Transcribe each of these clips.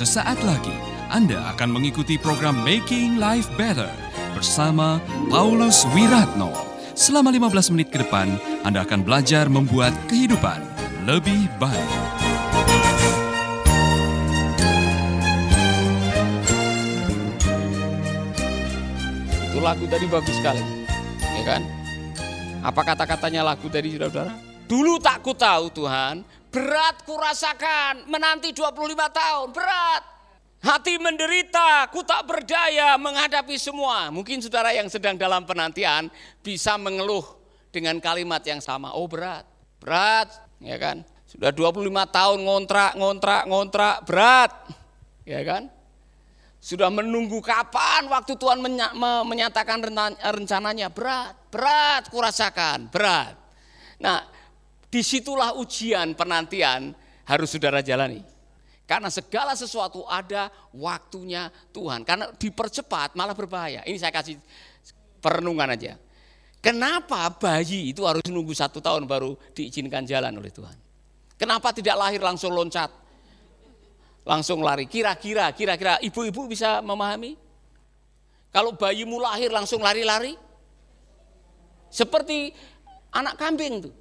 Sesaat lagi Anda akan mengikuti program Making Life Better bersama Paulus Wiratno. Selama 15 menit ke depan, Anda akan belajar membuat kehidupan lebih baik. Itu lagu tadi bagus sekali. Ya kan? Apa kata-katanya lagu tadi saudara-saudara? Dulu tak ku tahu Tuhan, berat ku rasakan menanti 25 tahun, berat. Hati menderita, ku tak berdaya menghadapi semua. Mungkin saudara yang sedang dalam penantian bisa mengeluh dengan kalimat yang sama. Oh berat, berat, ya kan? Sudah 25 tahun ngontrak, ngontrak, ngontrak, berat. Ya kan? Sudah menunggu kapan waktu Tuhan menya- me- menyatakan rencananya. Berat, berat kurasakan, berat. Nah, di situlah ujian penantian harus saudara jalani. Karena segala sesuatu ada waktunya Tuhan. Karena dipercepat malah berbahaya. Ini saya kasih perenungan aja. Kenapa bayi itu harus nunggu satu tahun baru diizinkan jalan oleh Tuhan? Kenapa tidak lahir langsung loncat? Langsung lari. Kira-kira, kira-kira ibu-ibu bisa memahami? Kalau bayimu lahir langsung lari-lari? Seperti anak kambing tuh.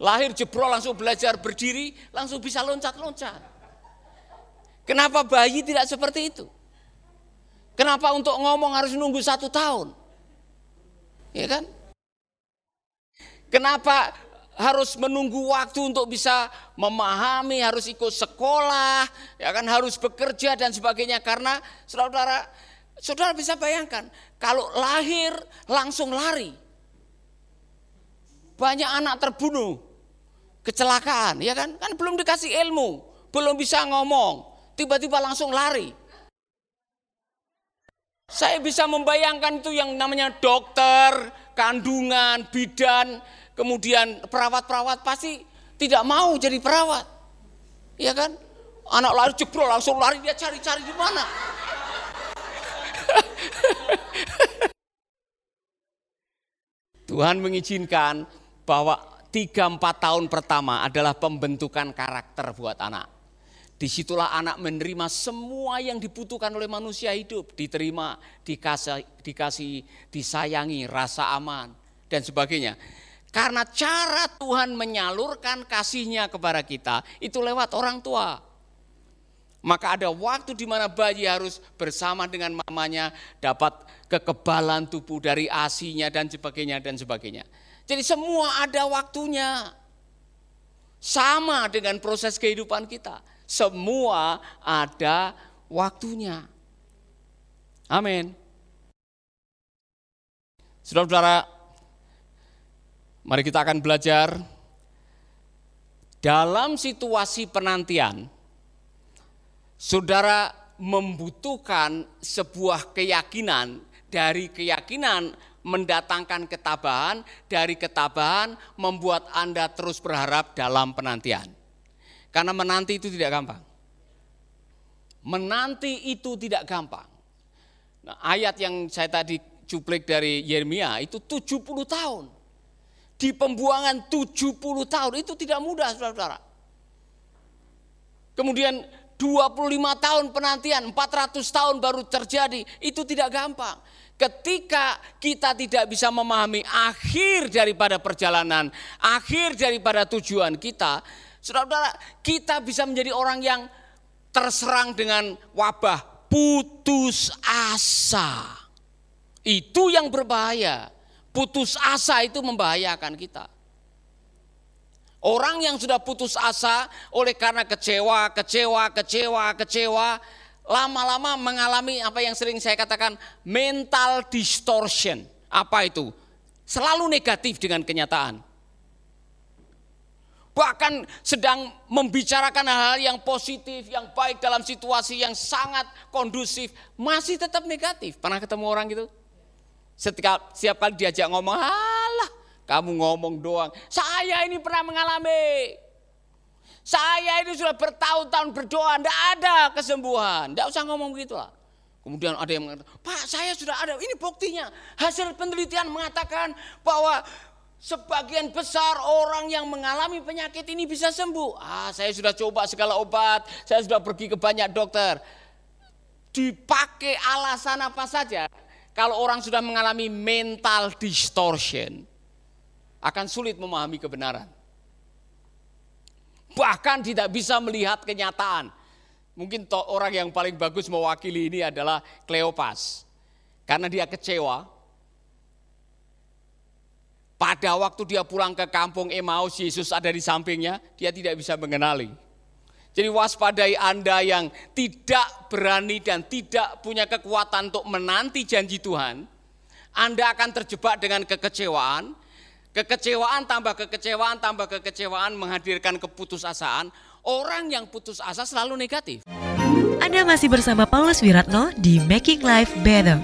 Lahir jebrol langsung belajar berdiri, langsung bisa loncat-loncat. Kenapa bayi tidak seperti itu? Kenapa untuk ngomong harus nunggu satu tahun? Ya kan? Kenapa harus menunggu waktu untuk bisa memahami, harus ikut sekolah, ya kan harus bekerja dan sebagainya karena saudara saudara bisa bayangkan kalau lahir langsung lari. Banyak anak terbunuh, kecelakaan, ya kan? Kan belum dikasih ilmu, belum bisa ngomong, tiba-tiba langsung lari. Saya bisa membayangkan itu yang namanya dokter, kandungan, bidan, kemudian perawat-perawat pasti tidak mau jadi perawat. Iya kan? Anak lari jebrol langsung lari dia cari-cari di mana. Tuhan mengizinkan bahwa 3-4 tahun pertama adalah pembentukan karakter buat anak. Di situlah anak menerima semua yang dibutuhkan oleh manusia hidup. Diterima, dikasih, dikasih, disayangi, rasa aman, dan sebagainya. Karena cara Tuhan menyalurkan kasihnya kepada kita itu lewat orang tua. Maka ada waktu di mana bayi harus bersama dengan mamanya dapat kekebalan tubuh dari asinya dan sebagainya dan sebagainya. Jadi semua ada waktunya. Sama dengan proses kehidupan kita. Semua ada waktunya. Amin. Saudara-saudara, mari kita akan belajar dalam situasi penantian. Saudara membutuhkan sebuah keyakinan dari keyakinan mendatangkan ketabahan, dari ketabahan membuat Anda terus berharap dalam penantian. Karena menanti itu tidak gampang. Menanti itu tidak gampang. Nah, ayat yang saya tadi cuplik dari Yeremia itu 70 tahun. Di pembuangan 70 tahun itu tidak mudah saudara-saudara. Kemudian 25 tahun penantian, 400 tahun baru terjadi, itu tidak gampang. Ketika kita tidak bisa memahami akhir daripada perjalanan, akhir daripada tujuan kita, saudara-saudara, kita bisa menjadi orang yang terserang dengan wabah putus asa. Itu yang berbahaya. Putus asa itu membahayakan kita. Orang yang sudah putus asa oleh karena kecewa, kecewa, kecewa, kecewa, lama-lama mengalami apa yang sering saya katakan mental distortion. Apa itu? Selalu negatif dengan kenyataan. Bahkan sedang membicarakan hal-hal yang positif, yang baik dalam situasi yang sangat kondusif, masih tetap negatif. Pernah ketemu orang gitu? Setiap, setiap kali diajak ngomong, alah kamu ngomong doang. Saya ini pernah mengalami. Saya ini sudah bertahun-tahun berdoa, tidak ada kesembuhan. Tidak usah ngomong begitu lah. Kemudian ada yang mengatakan, Pak saya sudah ada, ini buktinya. Hasil penelitian mengatakan bahwa Sebagian besar orang yang mengalami penyakit ini bisa sembuh. Ah, saya sudah coba segala obat, saya sudah pergi ke banyak dokter. Dipakai alasan apa saja, kalau orang sudah mengalami mental distortion, akan sulit memahami kebenaran. Bahkan tidak bisa melihat kenyataan. Mungkin orang yang paling bagus mewakili ini adalah Kleopas. Karena dia kecewa pada waktu dia pulang ke kampung Emmaus, Yesus ada di sampingnya, dia tidak bisa mengenali. Jadi waspadai Anda yang tidak berani dan tidak punya kekuatan untuk menanti janji Tuhan, Anda akan terjebak dengan kekecewaan, kekecewaan tambah kekecewaan tambah kekecewaan menghadirkan keputusasaan. Orang yang putus asa selalu negatif. Anda masih bersama Paulus Wiratno di Making Life Better.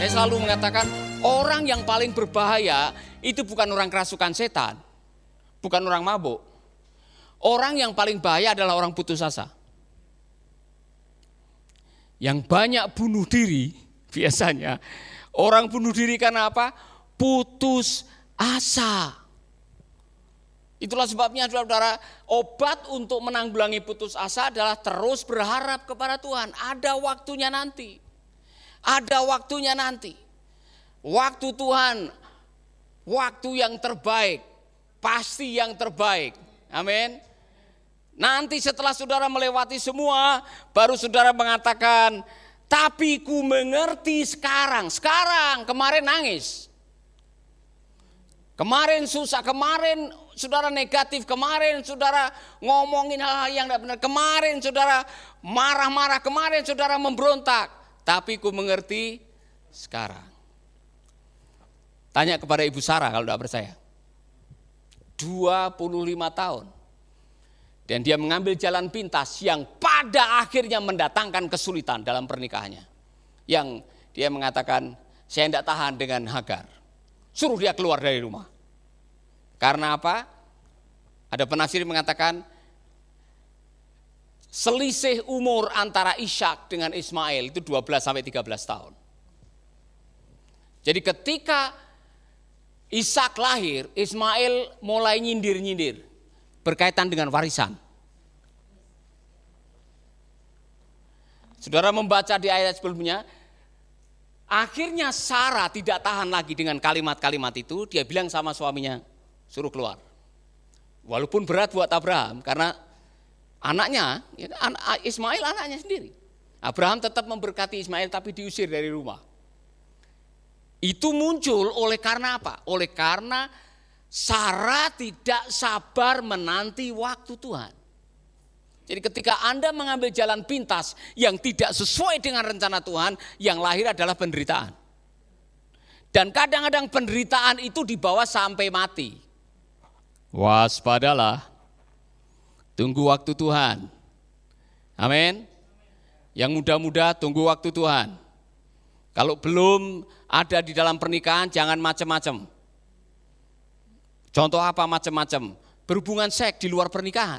Saya selalu mengatakan orang yang paling berbahaya itu bukan orang kerasukan setan, bukan orang mabuk. Orang yang paling bahaya adalah orang putus asa. Yang banyak bunuh diri biasanya orang bunuh diri karena apa? Putus asa. Itulah sebabnya saudara, obat untuk menanggulangi putus asa adalah terus berharap kepada Tuhan. Ada waktunya nanti. Ada waktunya nanti. Waktu Tuhan, waktu yang terbaik, pasti yang terbaik. Amin. Nanti setelah saudara melewati semua, baru saudara mengatakan, tapi ku mengerti sekarang. Sekarang, kemarin nangis. Kemarin susah, kemarin saudara negatif, kemarin saudara ngomongin hal-hal yang tidak benar, kemarin saudara marah-marah, kemarin saudara memberontak tapi ku mengerti sekarang. Tanya kepada Ibu Sarah kalau tidak percaya. 25 tahun. Dan dia mengambil jalan pintas yang pada akhirnya mendatangkan kesulitan dalam pernikahannya. Yang dia mengatakan, saya tidak tahan dengan Hagar. Suruh dia keluar dari rumah. Karena apa? Ada penafsir mengatakan, Selisih umur antara Ishak dengan Ismail itu 12 sampai 13 tahun. Jadi ketika Ishak lahir, Ismail mulai nyindir-nyindir berkaitan dengan warisan. Saudara membaca di ayat sebelumnya, akhirnya Sarah tidak tahan lagi dengan kalimat-kalimat itu, dia bilang sama suaminya, suruh keluar. Walaupun berat buat Abraham, karena Anaknya, ya, Ismail anaknya sendiri. Abraham tetap memberkati Ismail tapi diusir dari rumah. Itu muncul oleh karena apa? Oleh karena Sarah tidak sabar menanti waktu Tuhan. Jadi ketika Anda mengambil jalan pintas yang tidak sesuai dengan rencana Tuhan, yang lahir adalah penderitaan. Dan kadang-kadang penderitaan itu dibawa sampai mati. Waspadalah. Tunggu waktu Tuhan. Amin. Yang muda-muda tunggu waktu Tuhan. Kalau belum ada di dalam pernikahan jangan macam-macam. Contoh apa macam-macam? Berhubungan seks di luar pernikahan.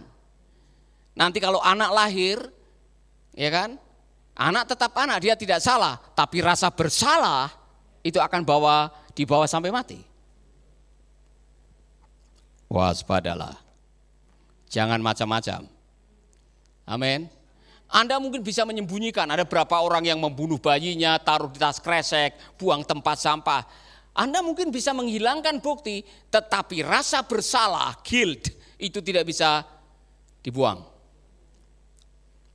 Nanti kalau anak lahir, ya kan? Anak tetap anak, dia tidak salah, tapi rasa bersalah itu akan bawa dibawa sampai mati. Waspadalah. Jangan macam-macam. Amin. Anda mungkin bisa menyembunyikan, ada berapa orang yang membunuh bayinya, taruh di tas kresek, buang tempat sampah. Anda mungkin bisa menghilangkan bukti, tetapi rasa bersalah, guilt, itu tidak bisa dibuang.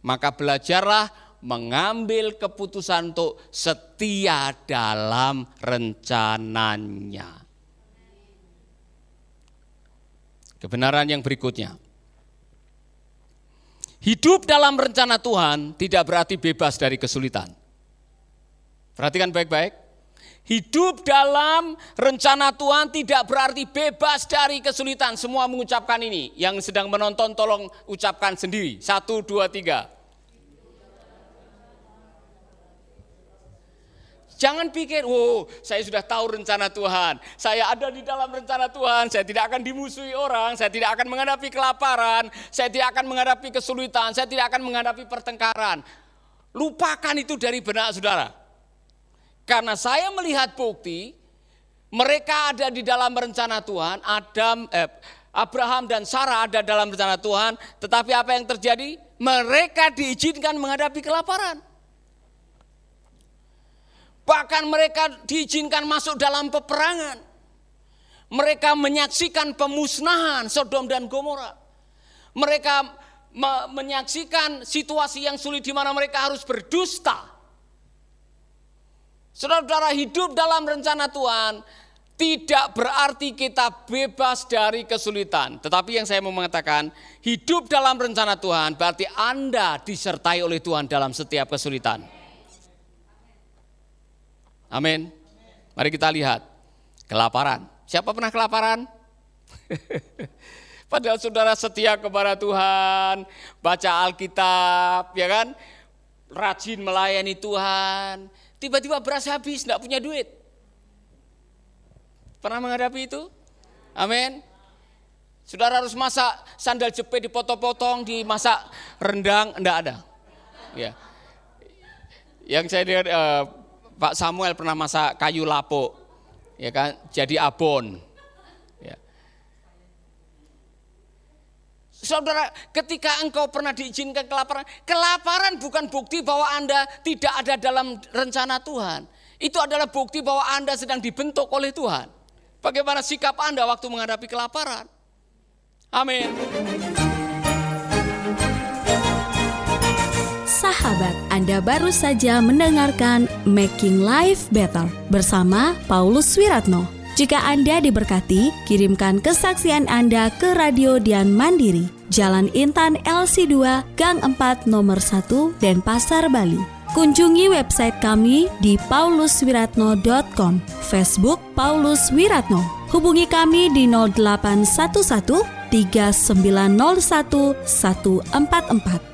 Maka belajarlah mengambil keputusan untuk setia dalam rencananya. Kebenaran yang berikutnya. Hidup dalam rencana Tuhan tidak berarti bebas dari kesulitan. Perhatikan baik-baik. Hidup dalam rencana Tuhan tidak berarti bebas dari kesulitan. Semua mengucapkan ini. Yang sedang menonton tolong ucapkan sendiri. Satu, dua, tiga. Jangan pikir, oh saya sudah tahu rencana Tuhan. Saya ada di dalam rencana Tuhan. Saya tidak akan dimusuhi orang. Saya tidak akan menghadapi kelaparan. Saya tidak akan menghadapi kesulitan. Saya tidak akan menghadapi pertengkaran. Lupakan itu dari benak saudara. Karena saya melihat bukti mereka ada di dalam rencana Tuhan, Adam, eh, Abraham dan Sarah ada dalam rencana Tuhan, tetapi apa yang terjadi? Mereka diizinkan menghadapi kelaparan. Bahkan mereka diizinkan masuk dalam peperangan. Mereka menyaksikan pemusnahan Sodom dan Gomora. Mereka me menyaksikan situasi yang sulit di mana mereka harus berdusta. Saudara-saudara hidup dalam rencana Tuhan tidak berarti kita bebas dari kesulitan. Tetapi yang saya mau mengatakan, hidup dalam rencana Tuhan berarti Anda disertai oleh Tuhan dalam setiap kesulitan. Amin. Mari kita lihat. Kelaparan. Siapa pernah kelaparan? Padahal saudara setia kepada Tuhan, baca Alkitab, ya kan? Rajin melayani Tuhan. Tiba-tiba beras habis, tidak punya duit. Pernah menghadapi itu? Amin. Saudara harus masak sandal jepit dipotong-potong, dimasak rendang, enggak ada. Ya. Yang saya lihat eh, Pak Samuel pernah masak kayu lapuk, ya kan, jadi abon. Saudara, ketika engkau pernah diizinkan kelaparan, kelaparan bukan bukti bahwa Anda tidak ada dalam rencana Tuhan. Itu adalah bukti bahwa Anda sedang dibentuk oleh Tuhan. Bagaimana sikap Anda waktu menghadapi kelaparan? Amin. Sahabat, Anda baru saja mendengarkan Making Life Better bersama Paulus Wiratno. Jika Anda diberkati, kirimkan kesaksian Anda ke Radio Dian Mandiri, Jalan Intan LC2, Gang 4, Nomor 1, Denpasar, Bali Kunjungi website kami di pauluswiratno.com, Facebook Paulus Wiratno. Hubungi kami di 0811 3901 144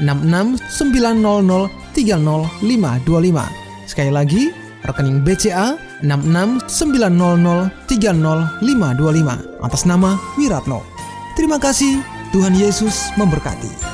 6690300525. Sekali lagi, rekening BCA 6690300525 atas nama Wiratno. Terima kasih, Tuhan Yesus memberkati.